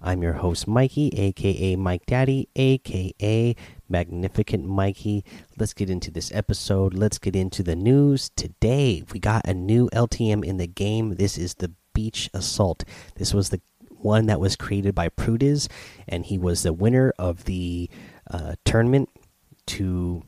I'm your host, Mikey, aka Mike Daddy, aka Magnificent Mikey. Let's get into this episode. Let's get into the news. Today, we got a new LTM in the game. This is the Beach Assault. This was the one that was created by Prudiz, and he was the winner of the uh, tournament to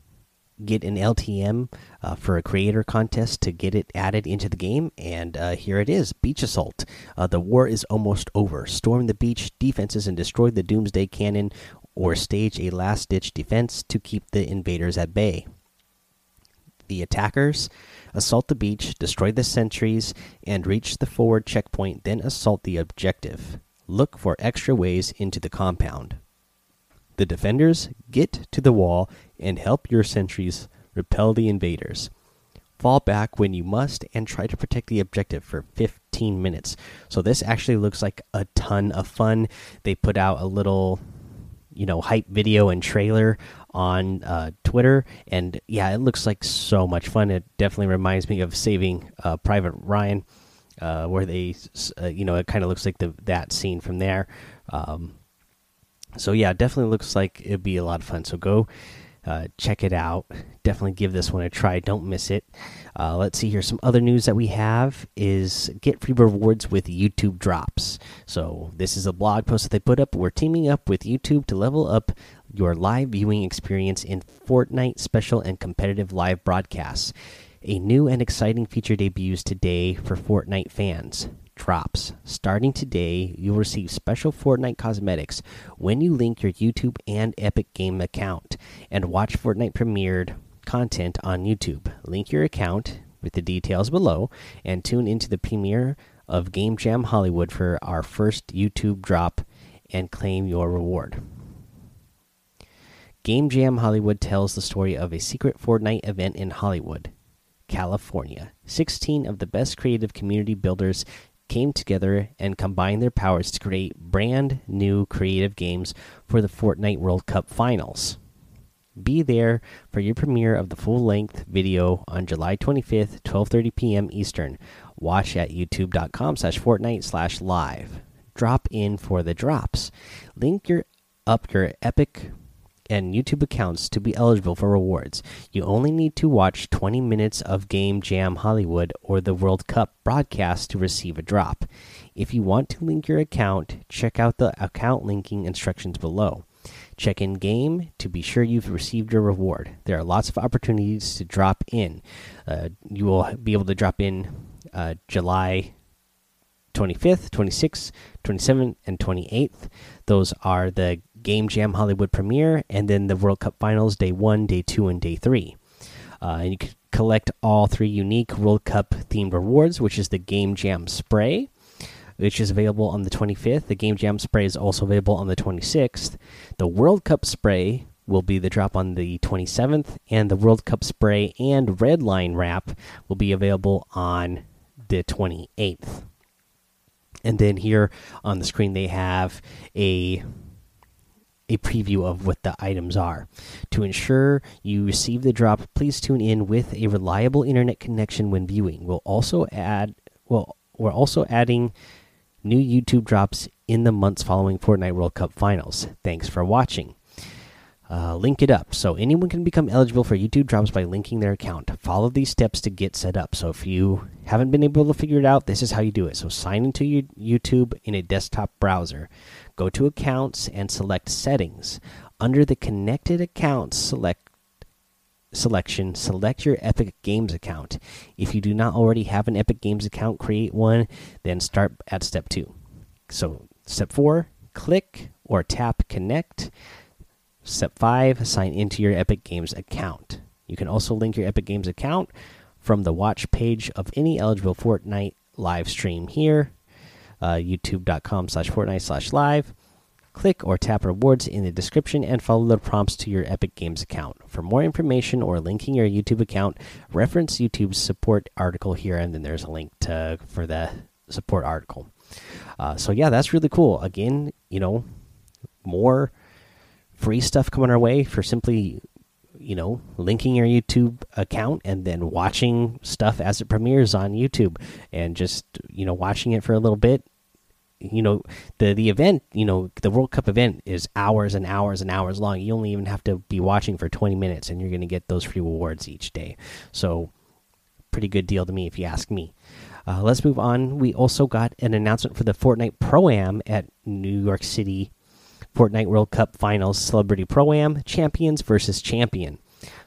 get an LTM uh, for a creator contest to get it added into the game. And uh, here it is Beach Assault. Uh, the war is almost over. Storm the beach defenses and destroy the Doomsday Cannon or stage a last ditch defense to keep the invaders at bay. The attackers assault the beach, destroy the sentries, and reach the forward checkpoint, then assault the objective. Look for extra ways into the compound. The defenders get to the wall and help your sentries repel the invaders. Fall back when you must and try to protect the objective for 15 minutes. So this actually looks like a ton of fun. They put out a little you know hype video and trailer on uh, Twitter, and yeah, it looks like so much fun. It definitely reminds me of Saving uh, Private Ryan, uh, where they, uh, you know, it kind of looks like the that scene from there. Um, so yeah, definitely looks like it'd be a lot of fun. So go uh, check it out. Definitely give this one a try. Don't miss it. Uh, let's see here. Some other news that we have is get free rewards with YouTube drops. So this is a blog post that they put up. We're teaming up with YouTube to level up your live viewing experience in Fortnite special and competitive live broadcasts. A new and exciting feature debuts today for Fortnite fans drops. Starting today, you'll receive special Fortnite cosmetics when you link your YouTube and Epic Game account and watch Fortnite premiered content on YouTube. Link your account with the details below and tune into the premiere of Game Jam Hollywood for our first YouTube drop and claim your reward. Game Jam Hollywood tells the story of a secret Fortnite event in Hollywood, California. 16 of the best creative community builders came together and combined their powers to create brand new creative games for the Fortnite World Cup Finals. Be there for your premiere of the full-length video on July 25th, 12:30 p.m. Eastern. Watch at youtube.com/fortnite/live. Drop in for the drops. Link your up your epic and YouTube accounts to be eligible for rewards. You only need to watch 20 minutes of Game Jam Hollywood or the World Cup broadcast to receive a drop. If you want to link your account, check out the account linking instructions below. Check in game to be sure you've received your reward. There are lots of opportunities to drop in. Uh, you will be able to drop in uh, July 25th, 26th, 27th, and 28th. Those are the Game Jam Hollywood premiere, and then the World Cup Finals day one, day two, and day three. Uh, and you can collect all three unique World Cup themed rewards, which is the Game Jam Spray, which is available on the 25th. The Game Jam Spray is also available on the 26th. The World Cup Spray will be the drop on the 27th, and the World Cup Spray and Red Line Wrap will be available on the 28th. And then here on the screen, they have a a preview of what the items are. To ensure you receive the drop, please tune in with a reliable internet connection when viewing. We'll also add well, we're also adding new YouTube drops in the months following Fortnite World Cup finals. Thanks for watching. Uh, link it up so anyone can become eligible for YouTube drops by linking their account. Follow these steps to get set up. So if you haven't been able to figure it out, this is how you do it. So sign into your YouTube in a desktop browser. Go to accounts and select settings. Under the connected accounts select selection, select your Epic Games account. If you do not already have an Epic Games account, create one, then start at step 2. So, step 4, click or tap connect Step 5 Sign into your Epic Games account. You can also link your Epic Games account from the watch page of any eligible Fortnite live stream here, uh, youtube.com slash Fortnite slash live. Click or tap rewards in the description and follow the prompts to your Epic Games account. For more information or linking your YouTube account, reference YouTube's support article here, and then there's a link to for the support article. Uh, so yeah, that's really cool. Again, you know, more free stuff coming our way for simply you know linking your youtube account and then watching stuff as it premieres on youtube and just you know watching it for a little bit. You know the the event you know the world cup event is hours and hours and hours long. You only even have to be watching for 20 minutes and you're going to get those free rewards each day. So pretty good deal to me if you ask me. Uh, let's move on. We also got an announcement for the fortnite pro am at new york city fortnite world cup finals celebrity pro am champions versus champion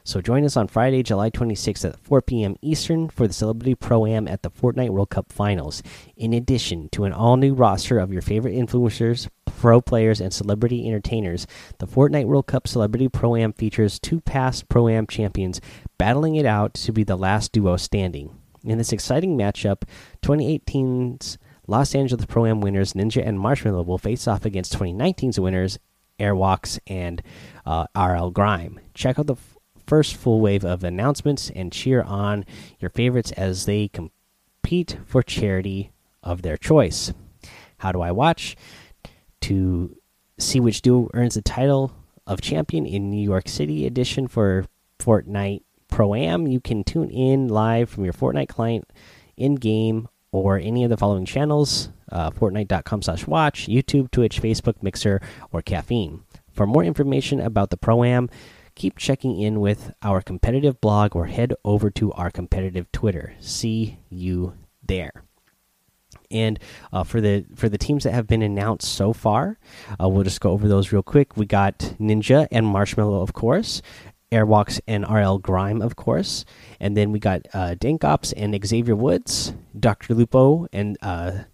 so join us on Friday, July 26th at 4 p.m. Eastern for the Celebrity Pro Am at the Fortnite World Cup Finals. In addition to an all new roster of your favorite influencers, pro players, and celebrity entertainers, the Fortnite World Cup Celebrity Pro Am features two past Pro Am champions battling it out to be the last duo standing. In this exciting matchup, 2018's Los Angeles Pro Am winners Ninja and Marshmello will face off against 2019's winners Airwaks and uh, RL Grime. Check out the first full wave of announcements and cheer on your favorites as they compete for charity of their choice. How do I watch? To see which duo earns the title of champion in New York City edition for Fortnite Pro Am, you can tune in live from your Fortnite client in game or any of the following channels uh, Fortnite.com slash watch, YouTube, Twitch, Facebook, Mixer, or Caffeine. For more information about the Pro Am, keep checking in with our competitive blog or head over to our competitive Twitter. See you there. And uh, for the for the teams that have been announced so far, uh, we'll just go over those real quick. We got Ninja and Marshmello, of course, Airwaks and RL Grime, of course, and then we got uh, and Xavier Woods, Doctor Lupo and uh,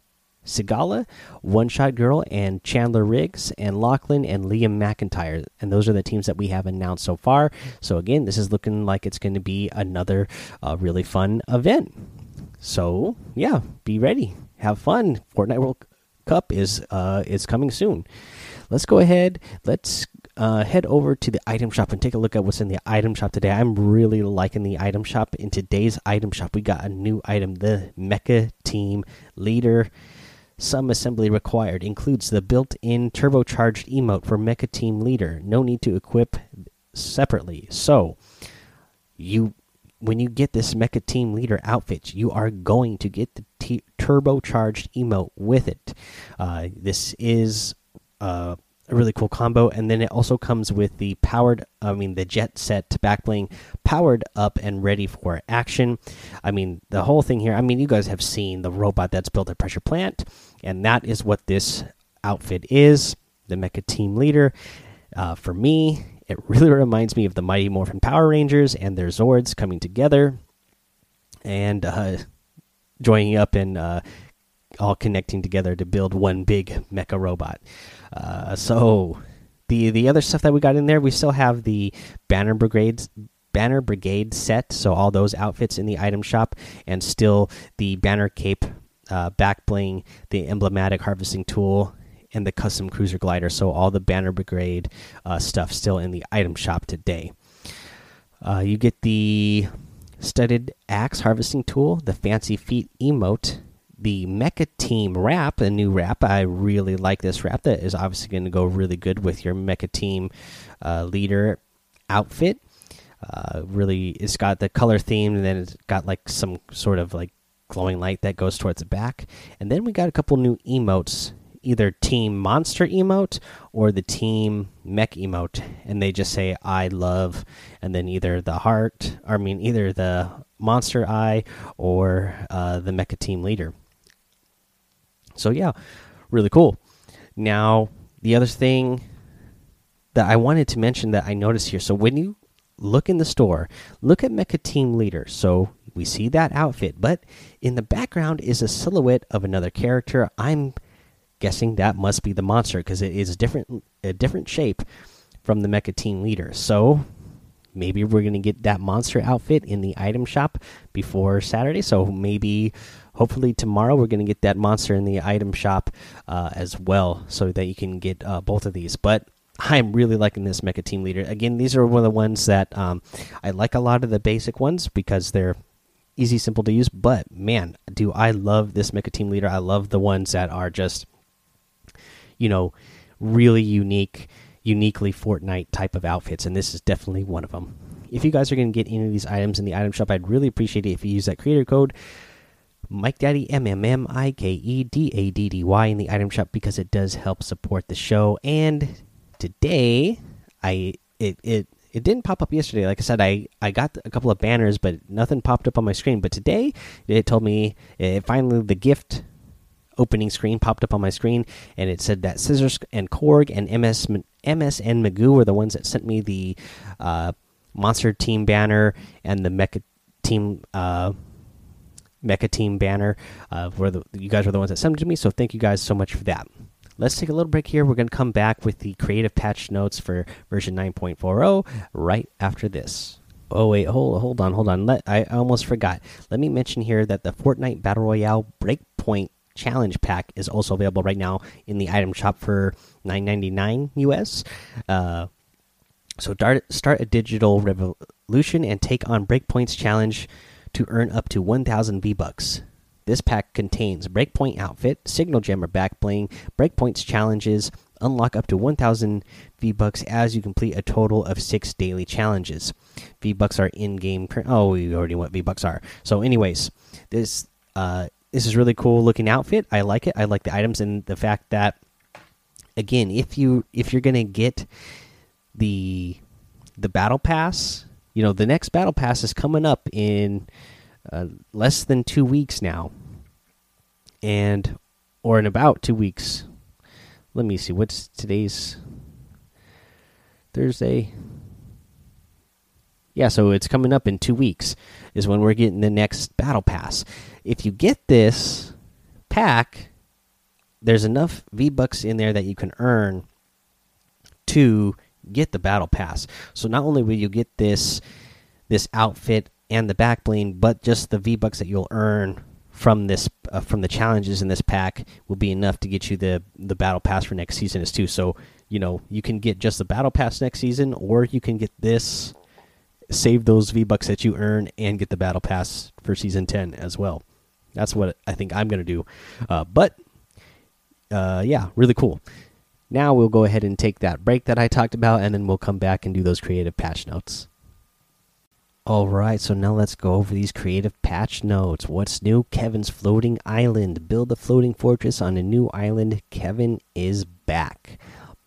Sigala, One Shot Girl, and Chandler Riggs, and Lachlan and Liam McIntyre. And those are the teams that we have announced so far. So, again, this is looking like it's going to be another uh, really fun event. So, yeah, be ready. Have fun. Fortnite World Cup is uh, is coming soon. Let's go ahead. Let's uh, head over to the item shop and take a look at what's in the item shop today. I'm really liking the item shop. In today's item shop, we got a new item the Mecha Team Leader. Some assembly required includes the built-in turbocharged emote for Mecha Team Leader. No need to equip separately. So, you when you get this Mecha Team Leader outfit, you are going to get the turbocharged emote with it. Uh, this is uh, a really cool combo. And then it also comes with the powered i mean the jet set back bling powered up and ready for action. I mean the whole thing here i mean you guys have seen the robot that's built at pressure plant and that is what this outfit is the mecha team leader. Uh, for me it really reminds me of the mighty morphin power rangers and their zords coming together and uh, joining up and uh, all connecting together to build one big mecha robot. Uh, so the the other stuff that we got in there, we still have the banner brigades banner brigade set. So all those outfits in the item shop and still the banner cape uh, back bling the emblematic harvesting tool and the custom cruiser glider. So all the banner brigade uh, stuff still in the item shop today. Uh, you get the studded axe harvesting tool the fancy feet emote the Mecha Team wrap, a new wrap. I really like this wrap. That is obviously going to go really good with your Mecha Team uh, leader outfit. Uh, really, it's got the color theme, and then it's got like some sort of like glowing light that goes towards the back. And then we got a couple new emotes, either Team Monster emote or the Team Mech emote, and they just say "I love," and then either the heart, I mean, either the Monster Eye or uh, the Mecha Team Leader. So yeah, really cool. Now the other thing that I wanted to mention that I noticed here. So when you look in the store, look at Mecha Team Leader. So we see that outfit, but in the background is a silhouette of another character. I'm guessing that must be the monster because it is different a different shape from the Mecha Team Leader. So maybe we're gonna get that monster outfit in the item shop before Saturday. So maybe hopefully tomorrow we're going to get that monster in the item shop uh, as well, so that you can get uh, both of these. But I'm really liking this Mecha Team Leader. Again, these are one of the ones that um, I like a lot of the basic ones because they're easy, simple to use. But man, do I love this Mecha Team Leader? I love the ones that are just, you know, really unique, uniquely Fortnite type of outfits, and this is definitely one of them. If you guys are going to get any of these items in the item shop, I'd really appreciate it if you use that creator code Mike Daddy M M M I K E D A D D Y in the item shop because it does help support the show. And today, I it it it didn't pop up yesterday. Like I said, I I got a couple of banners, but nothing popped up on my screen. But today, it told me it finally the gift opening screen popped up on my screen, and it said that Scissors and Korg and MS MSN Magoo were the ones that sent me the uh, Monster Team banner and the Mecha Team. Uh, Mecha Team banner. Uh, where the, you guys were the ones that sent it to me, so thank you guys so much for that. Let's take a little break here. We're going to come back with the creative patch notes for version 9.40 right after this. Oh wait, hold hold on, hold on. Let I almost forgot. Let me mention here that the Fortnite Battle Royale Breakpoint Challenge Pack is also available right now in the item shop for 9.99 US. Uh, so start start a digital revolution and take on Breakpoint's challenge to earn up to 1,000 V Bucks. This pack contains Breakpoint outfit, Signal Jammer back bling, Breakpoint's challenges, unlock up to 1,000 V Bucks as you complete a total of six daily challenges. V Bucks are in game. Oh, we already know what V Bucks are. So, anyways, this uh, this is really cool looking outfit. I like it. I like the items and the fact that again, if you if you're gonna get the the battle pass you know the next battle pass is coming up in uh, less than two weeks now. And or in about two weeks. Let me see what's today's thursday? Yeah so it's coming up in two weeks is when we're getting the next battle pass. If you get this pack there's enough v bucks in there that you can earn to get the battle pass. So not only will you get this this outfit and the back bling, but just the V bucks that you'll earn from this uh, from the challenges in this pack will be enough to get you the the battle pass for next season as too. So you know you can get just the battle pass next season, or you can get this, save those V bucks that you earn, and get the battle pass for season ten as well. That's what I think I'm gonna do. Uh, but uh, yeah, really cool. Now we'll go ahead and take that break that I talked about, and then we'll come back and do those creative patch notes. Alright, so now let's go over these creative patch notes. What's new? Kevin's floating island. Build a floating fortress on a new island. Kevin is back.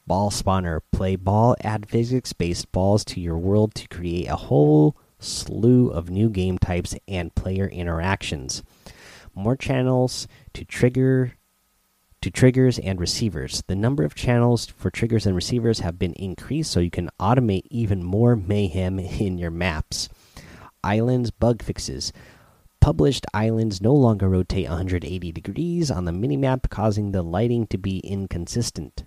Ball spawner. Play ball, add physics based balls to your world to create a whole slew of new game types and player interactions. More channels to trigger to triggers and receivers. The number of channels for triggers and receivers have been increased so you can automate even more mayhem in your maps. Islands bug fixes. Published islands no longer rotate 180 degrees on the minimap, causing the lighting to be inconsistent.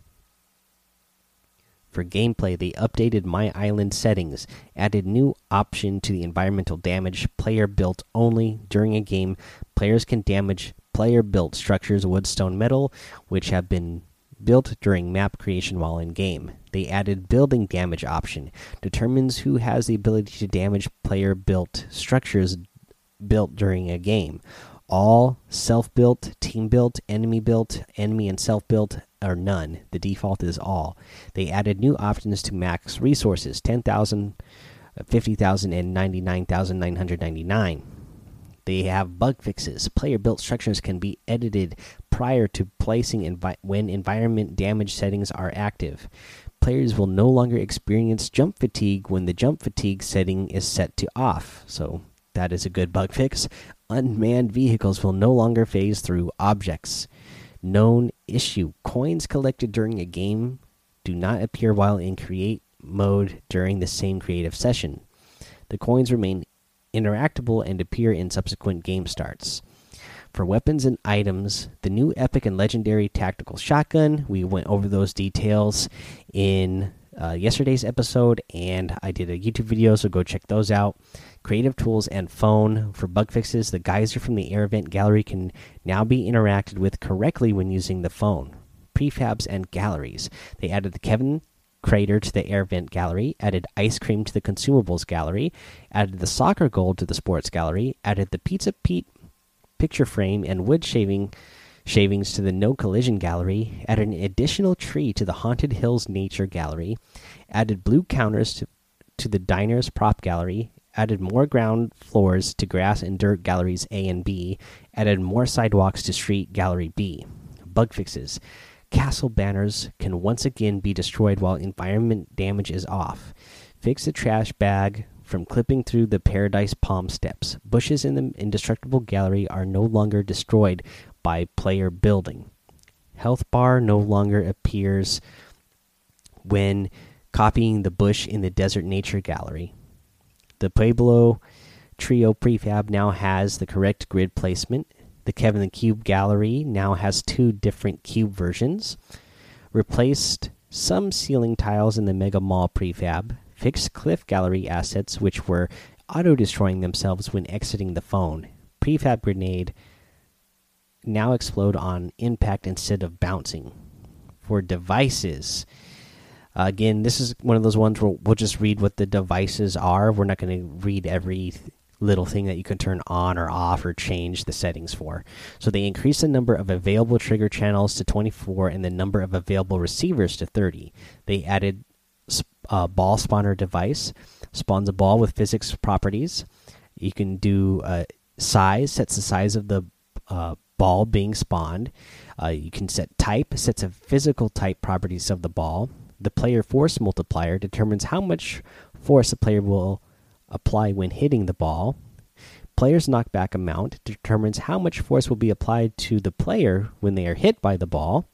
For gameplay, they updated My Island settings, added new option to the environmental damage player built only during a game. Players can damage player built structures wood stone metal which have been built during map creation while in game they added building damage option determines who has the ability to damage player built structures built during a game. All self built team built enemy built enemy and self built are none. The default is all. They added new options to max resources 10,000 50,000 and 99,999 they have bug fixes. Player built structures can be edited prior to placing envi when environment damage settings are active. Players will no longer experience jump fatigue when the jump fatigue setting is set to off. So that is a good bug fix. Unmanned vehicles will no longer phase through objects. Known issue coins collected during a game do not appear while in create mode during the same creative session. The coins remain interactable and appear in subsequent game starts. For weapons and items, the new epic and legendary tactical shotgun, we went over those details in uh, yesterday's episode, and I did a YouTube video, so go check those out. Creative tools and phone for bug fixes. The geyser from the air vent gallery can now be interacted with correctly when using the phone. Prefabs and galleries. They added the Kevin crater to the air vent gallery, added ice cream to the consumables gallery, added the soccer goal to the sports gallery, added the Pizza Pete picture frame and wood shaving shavings to the no collision gallery, added an additional tree to the Haunted Hills Nature Gallery, added blue counters to, to the Diners Prop Gallery, added more ground floors to grass and dirt galleries A and B, added more sidewalks to street gallery B. Bug fixes. Castle banners can once again be destroyed while environment damage is off. Fix the trash bag from clipping through the Paradise Palm steps. Bushes in the indestructible gallery are no longer destroyed by player building. Health bar no longer appears when copying the bush in the Desert Nature Gallery. The Pueblo Trio prefab now has the correct grid placement. The Kevin the Cube Gallery now has two different cube versions. Replaced some ceiling tiles in the Mega Mall prefab. Fixed Cliff Gallery assets which were auto destroying themselves when exiting the phone. Prefab grenade now explode on impact instead of bouncing. For devices, again, this is one of those ones where we'll just read what the devices are. We're not going to read every little thing that you can turn on or off or change the settings for. So they increase the number of available trigger channels to 24 and the number of available receivers to 30. They added a uh, ball spawner device, spawns a ball with physics properties. You can do uh, size, sets the size of the uh, ball being spawned. Uh, you can set type, sets of physical type properties of the ball. The player force multiplier determines how much force a player will apply when hitting the ball. Player's knockback amount determines how much force will be applied to the player when they are hit by the ball.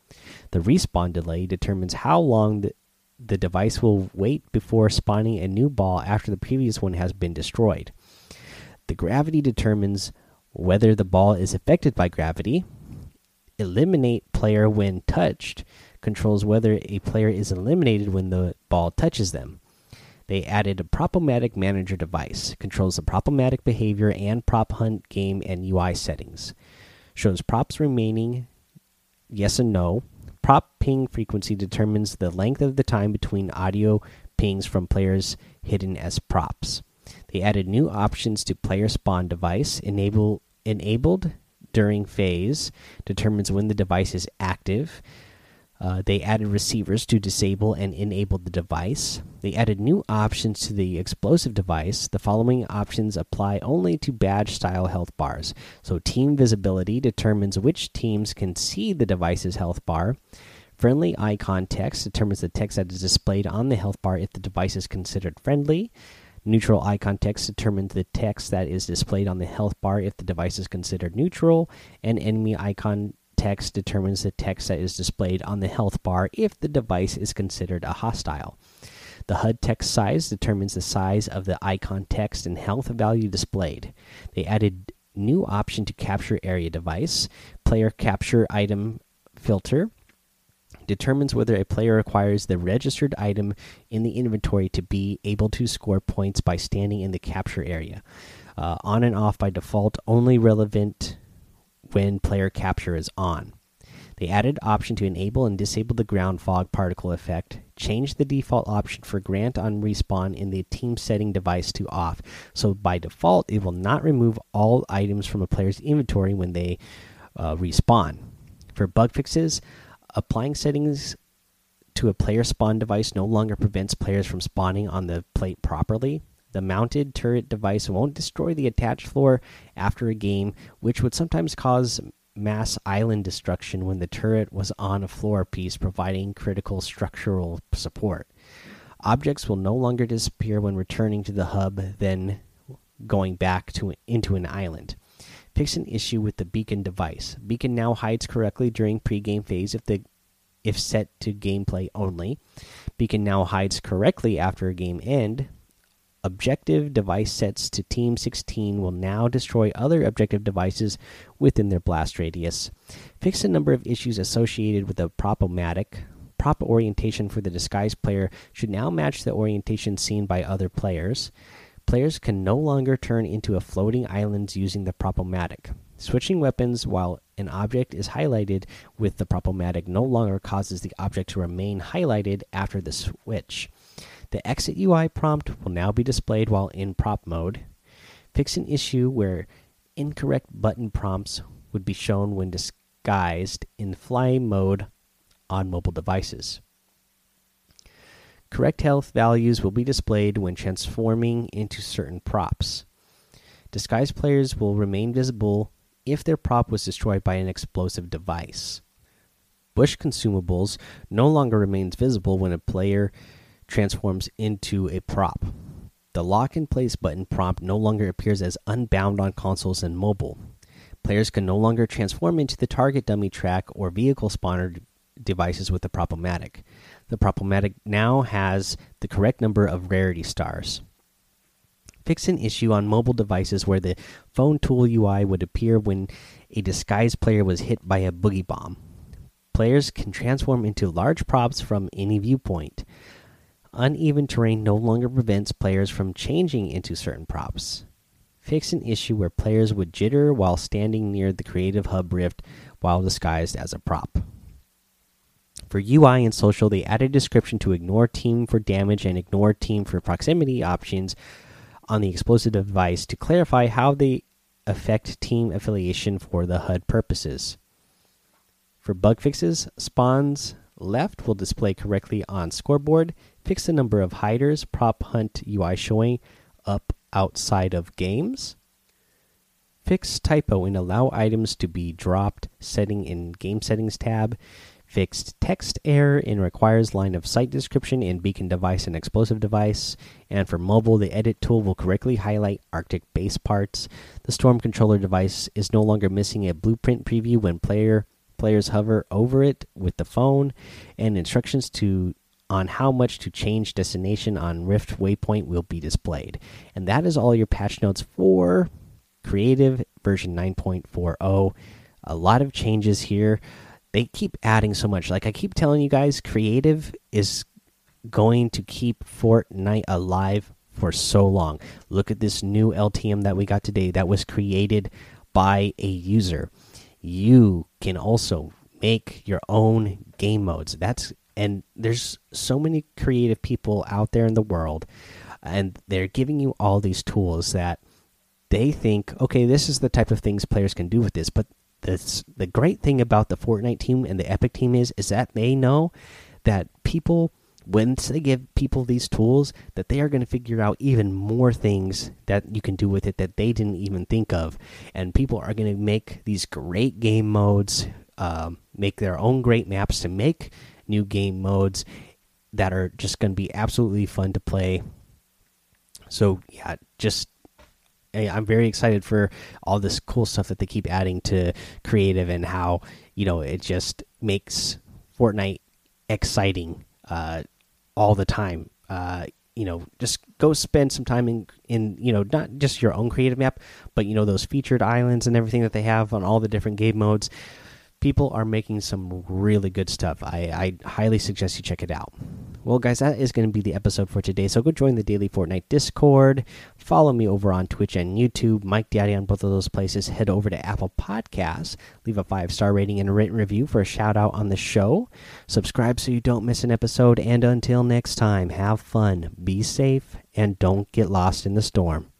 The respawn delay determines how long the, the device will wait before spawning a new ball after the previous one has been destroyed. The gravity determines whether the ball is affected by gravity. Eliminate player when touched controls whether a player is eliminated when the ball touches them. They added a Prop-O-Matic Manager device, controls the Prop-O-Matic behavior and prop hunt game and UI settings. Shows props remaining yes and no. Prop ping frequency determines the length of the time between audio pings from players hidden as props. They added new options to player spawn device. Enable enabled during phase determines when the device is active. Uh, they added receivers to disable and enable the device. They added new options to the explosive device. The following options apply only to badge style health bars. So, team visibility determines which teams can see the device's health bar. Friendly icon text determines the text that is displayed on the health bar if the device is considered friendly. Neutral icon text determines the text that is displayed on the health bar if the device is considered neutral, and enemy icon text determines the text that is displayed on the health bar if the device is considered a hostile. The HUD text size determines the size of the icon text and health value displayed. They added new option to capture area device, player capture item filter determines whether a player acquires the registered item in the inventory to be able to score points by standing in the capture area. Uh, on and off by default, only relevant when player capture is on. They added option to enable and disable the ground fog particle effect. Changed the default option for grant on respawn in the team setting device to off. So by default, it will not remove all items from a player's inventory when they uh, respawn. For bug fixes, applying settings to a player spawn device no longer prevents players from spawning on the plate properly. The mounted turret device won't destroy the attached floor after a game, which would sometimes cause mass island destruction when the turret was on a floor piece, providing critical structural support. Objects will no longer disappear when returning to the hub, then going back to into an island fix an issue with the beacon device. Beacon now hides correctly during pregame phase if the if set to gameplay only. Beacon now hides correctly after a game end. Objective device sets to Team 16 will now destroy other objective devices within their blast radius. Fix a number of issues associated with the Prop-O-Matic. prop orientation for the disguised player should now match the orientation seen by other players. Players can no longer turn into a floating islands using the Prop-O-Matic. Switching weapons while an object is highlighted with the Prop-O-Matic no longer causes the object to remain highlighted after the switch. The exit UI prompt will now be displayed while in prop mode. Fix an issue where incorrect button prompts would be shown when disguised in fly mode on mobile devices. Correct health values will be displayed when transforming into certain props. Disguised players will remain visible if their prop was destroyed by an explosive device. Bush consumables no longer remains visible when a player transforms into a prop. The lock in place button prompt no longer appears as unbound on consoles and mobile. Players can no longer transform into the target dummy track or vehicle spawner devices with the Prop-O-Matic. The Prop-O-Matic now has the correct number of rarity stars. Fix an issue on mobile devices where the phone tool UI would appear when a disguised player was hit by a boogie bomb. Players can transform into large props from any viewpoint. Uneven terrain no longer prevents players from changing into certain props. Fix an issue where players would jitter while standing near the Creative Hub Rift while disguised as a prop. For UI and social, they added description to ignore team for damage and ignore team for proximity options on the explosive device to clarify how they affect team affiliation for the HUD purposes. For bug fixes, spawns left will display correctly on scoreboard. Fix the number of hiders, prop hunt UI showing up outside of games. Fix typo and allow items to be dropped setting in game settings tab fixed text error in requires line of sight description in beacon device and explosive device. And for mobile, the edit tool will correctly highlight Arctic base parts. The storm controller device is no longer missing a blueprint preview when player players hover over it with the phone, and instructions to on how much to change destination on Rift Waypoint will be displayed. And that is all your patch notes for Creative version 9.40. A lot of changes here they keep adding so much. Like I keep telling you guys, creative is going to keep Fortnite alive for so long. Look at this new LTM that we got today that was created by a user. You can also make your own game modes. That's and there's so many creative people out there in the world and they're giving you all these tools that they think okay this is the type of things players can do with this. But the the great thing about the Fortnite team and the Epic team is is that they know that people once they give people these tools that they are going to figure out even more things that you can do with it that they didn't even think of. And people are going to make these great game modes um, make their own great maps to make new game modes that are just going to be absolutely fun to play so yeah just I'm very excited for all this cool stuff that they keep adding to creative and how you know it just makes Fortnite exciting uh, all the time. Uh, you know, just go spend some time in in you know not just your own creative map, but you know those featured islands and everything that they have on all the different game modes people are making some really good stuff. I, I highly suggest you check it out. Well, guys, that is going to be the episode for today. So go join the Daily Fortnite Discord. Follow me over on Twitch and YouTube. Mike Daddy on both of those places. Head over to Apple Podcasts. Leave a five star rating and a written review for a shout out on the show. Subscribe so you don't miss an episode. And until next time, have fun, be safe, and don't get lost in the storm.